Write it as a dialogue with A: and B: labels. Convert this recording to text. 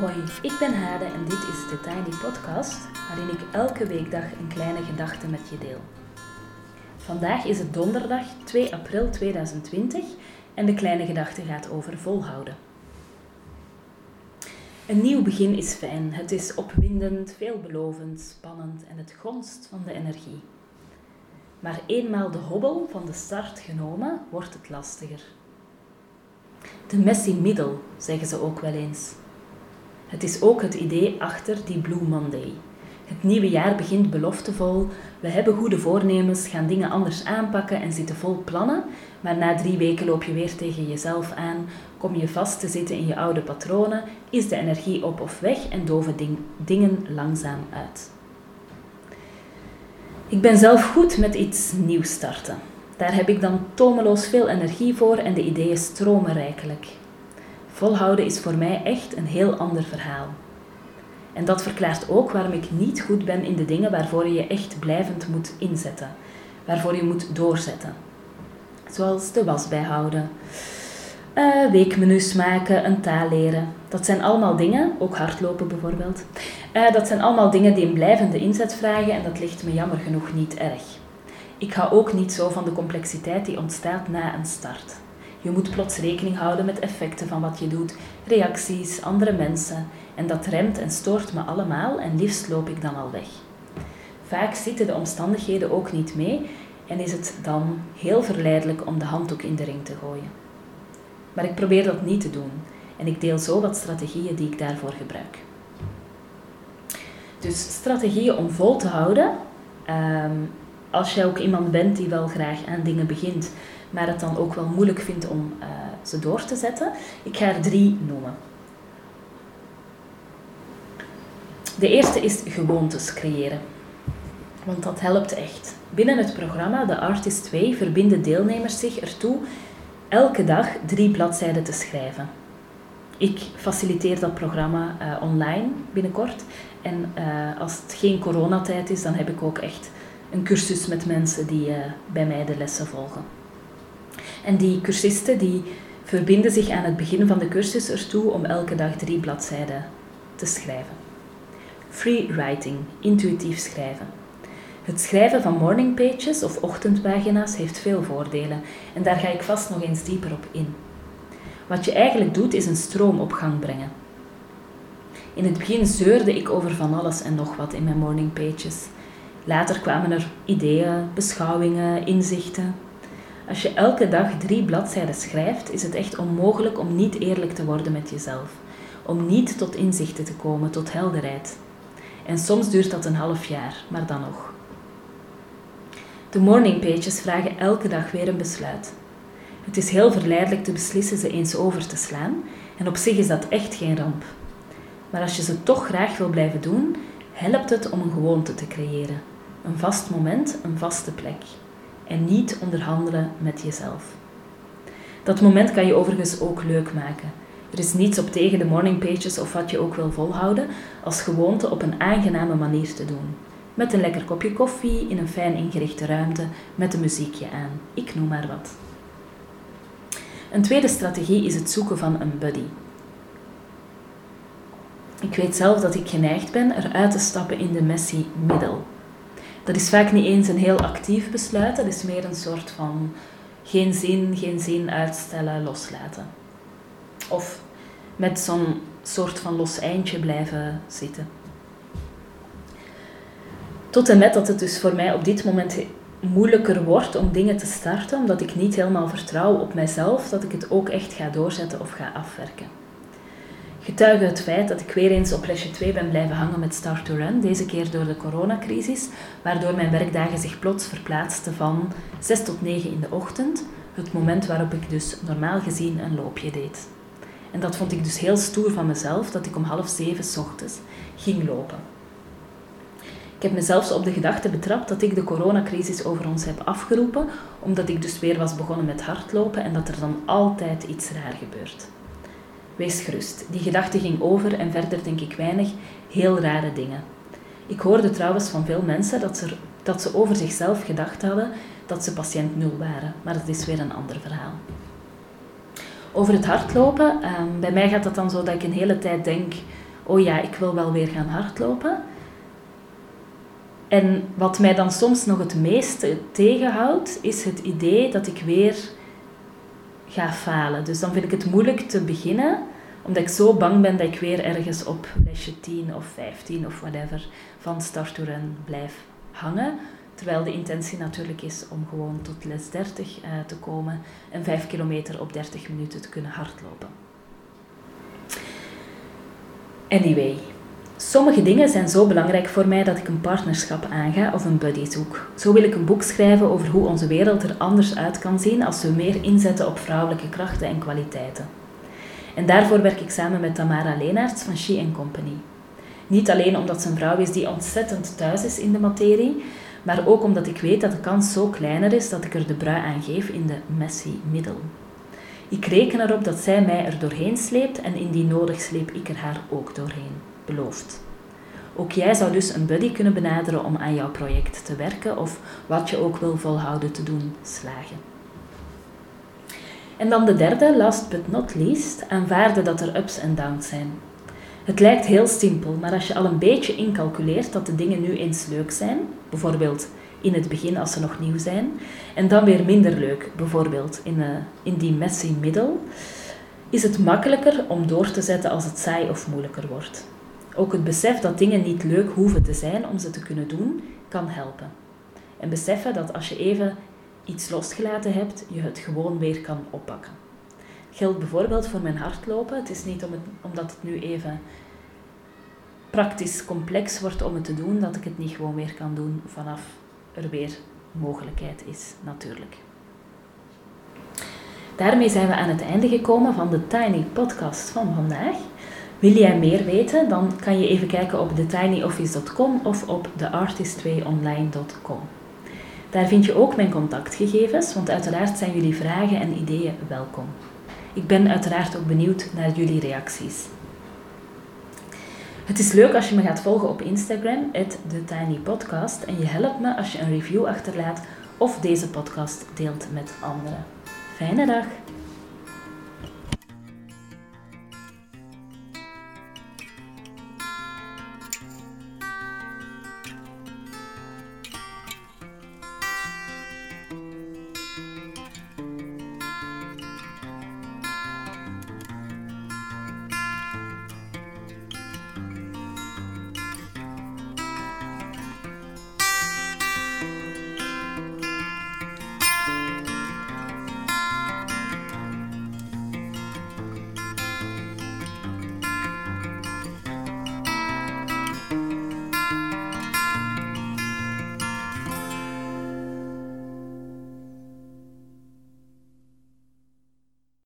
A: Hoi, ik ben Hade en dit is de Tiny Podcast, waarin ik elke weekdag een kleine gedachte met je deel. Vandaag is het donderdag 2 april 2020 en de kleine gedachte gaat over volhouden. Een nieuw begin is fijn. Het is opwindend, veelbelovend, spannend en het gonst van de energie. Maar eenmaal de hobbel van de start genomen, wordt het lastiger. De messy middle, zeggen ze ook wel eens. Het is ook het idee achter die Blue Monday. Het nieuwe jaar begint beloftevol. We hebben goede voornemens, gaan dingen anders aanpakken en zitten vol plannen. Maar na drie weken loop je weer tegen jezelf aan, kom je vast te zitten in je oude patronen, is de energie op of weg en doven ding, dingen langzaam uit. Ik ben zelf goed met iets nieuws starten. Daar heb ik dan tomeloos veel energie voor en de ideeën stromen rijkelijk. Volhouden is voor mij echt een heel ander verhaal. En dat verklaart ook waarom ik niet goed ben in de dingen waarvoor je je echt blijvend moet inzetten, waarvoor je moet doorzetten. Zoals de was bijhouden, uh, weekmenu's maken, een taal leren. Dat zijn allemaal dingen, ook hardlopen bijvoorbeeld. Uh, dat zijn allemaal dingen die een blijvende inzet vragen en dat ligt me jammer genoeg niet erg. Ik ga ook niet zo van de complexiteit die ontstaat na een start. Je moet plots rekening houden met effecten van wat je doet, reacties, andere mensen. En dat remt en stoort me allemaal en liefst loop ik dan al weg. Vaak zitten de omstandigheden ook niet mee en is het dan heel verleidelijk om de handdoek in de ring te gooien. Maar ik probeer dat niet te doen en ik deel zo wat strategieën die ik daarvoor gebruik. Dus strategieën om vol te houden. Ehm, als jij ook iemand bent die wel graag aan dingen begint, maar het dan ook wel moeilijk vindt om uh, ze door te zetten. Ik ga er drie noemen. De eerste is gewoontes creëren. Want dat helpt echt. Binnen het programma The Artist Way verbinden deelnemers zich ertoe elke dag drie bladzijden te schrijven. Ik faciliteer dat programma uh, online binnenkort. En uh, als het geen coronatijd is, dan heb ik ook echt een cursus met mensen die bij mij de lessen volgen. En die cursisten die verbinden zich aan het begin van de cursus ertoe om elke dag drie bladzijden te schrijven. Free writing, intuïtief schrijven. Het schrijven van morning pages of ochtendpagina's heeft veel voordelen en daar ga ik vast nog eens dieper op in. Wat je eigenlijk doet is een stroom op gang brengen. In het begin zeurde ik over van alles en nog wat in mijn morning pages. Later kwamen er ideeën, beschouwingen, inzichten. Als je elke dag drie bladzijden schrijft, is het echt onmogelijk om niet eerlijk te worden met jezelf. Om niet tot inzichten te komen, tot helderheid. En soms duurt dat een half jaar, maar dan nog. De morning pages vragen elke dag weer een besluit. Het is heel verleidelijk te beslissen ze eens over te slaan, en op zich is dat echt geen ramp. Maar als je ze toch graag wil blijven doen, helpt het om een gewoonte te creëren. Een vast moment, een vaste plek en niet onderhandelen met jezelf. Dat moment kan je overigens ook leuk maken. Er is niets op tegen de morning pages of wat je ook wil volhouden, als gewoonte op een aangename manier te doen. Met een lekker kopje koffie in een fijn ingerichte ruimte met een muziekje aan. Ik noem maar wat. Een tweede strategie is het zoeken van een buddy. Ik weet zelf dat ik geneigd ben eruit te stappen in de messy middel. Dat is vaak niet eens een heel actief besluit, dat is meer een soort van geen zin, geen zin uitstellen, loslaten. Of met zo'n soort van los eindje blijven zitten. Tot en met dat het dus voor mij op dit moment moeilijker wordt om dingen te starten, omdat ik niet helemaal vertrouw op mijzelf dat ik het ook echt ga doorzetten of ga afwerken getuige het feit dat ik weer eens op lesje 2 ben blijven hangen met Start to Run, deze keer door de coronacrisis, waardoor mijn werkdagen zich plots verplaatsten van 6 tot 9 in de ochtend, het moment waarop ik dus normaal gezien een loopje deed. En dat vond ik dus heel stoer van mezelf, dat ik om half zeven s ochtends ging lopen. Ik heb mezelf op de gedachte betrapt dat ik de coronacrisis over ons heb afgeroepen, omdat ik dus weer was begonnen met hardlopen en dat er dan altijd iets raar gebeurt. Wees gerust. Die gedachte ging over en verder denk ik weinig heel rare dingen. Ik hoorde trouwens van veel mensen dat ze, dat ze over zichzelf gedacht hadden dat ze patiënt nul waren, maar dat is weer een ander verhaal. Over het hardlopen, ehm, bij mij gaat dat dan zo dat ik een hele tijd denk oh ja, ik wil wel weer gaan hardlopen. En wat mij dan soms nog het meeste tegenhoudt, is het idee dat ik weer ga falen. Dus dan vind ik het moeilijk te beginnen, omdat ik zo bang ben dat ik weer ergens op lesje 10 of 15 of whatever van starttoeren blijf hangen. Terwijl de intentie natuurlijk is om gewoon tot les 30 uh, te komen en 5 kilometer op 30 minuten te kunnen hardlopen. Anyway, sommige dingen zijn zo belangrijk voor mij dat ik een partnerschap aanga of een buddy zoek. Zo wil ik een boek schrijven over hoe onze wereld er anders uit kan zien als we meer inzetten op vrouwelijke krachten en kwaliteiten. En daarvoor werk ik samen met Tamara Leenaerts van She Company. Niet alleen omdat ze een vrouw is die ontzettend thuis is in de materie, maar ook omdat ik weet dat de kans zo kleiner is dat ik er de brui aan geef in de messy middel. Ik reken erop dat zij mij er doorheen sleept en indien nodig sleep ik er haar ook doorheen. Beloofd. Ook jij zou dus een buddy kunnen benaderen om aan jouw project te werken of wat je ook wil volhouden te doen slagen. En dan de derde, last but not least, aanvaarden dat er ups en downs zijn. Het lijkt heel simpel, maar als je al een beetje incalculeert dat de dingen nu eens leuk zijn, bijvoorbeeld in het begin als ze nog nieuw zijn, en dan weer minder leuk, bijvoorbeeld in, uh, in die messy middel, is het makkelijker om door te zetten als het saai of moeilijker wordt. Ook het besef dat dingen niet leuk hoeven te zijn om ze te kunnen doen, kan helpen. En beseffen dat als je even iets losgelaten hebt, je het gewoon weer kan oppakken. Geldt bijvoorbeeld voor mijn hardlopen. Het is niet om omdat het nu even praktisch complex wordt om het te doen, dat ik het niet gewoon weer kan doen vanaf er weer mogelijkheid is, natuurlijk. Daarmee zijn we aan het einde gekomen van de Tiny Podcast van vandaag. Wil jij meer weten, dan kan je even kijken op thetinyoffice.com of op theartist2online.com. Daar vind je ook mijn contactgegevens, want uiteraard zijn jullie vragen en ideeën welkom. Ik ben uiteraard ook benieuwd naar jullie reacties. Het is leuk als je me gaat volgen op Instagram, TheTinyPodcast, en je helpt me als je een review achterlaat of deze podcast deelt met anderen. Fijne dag!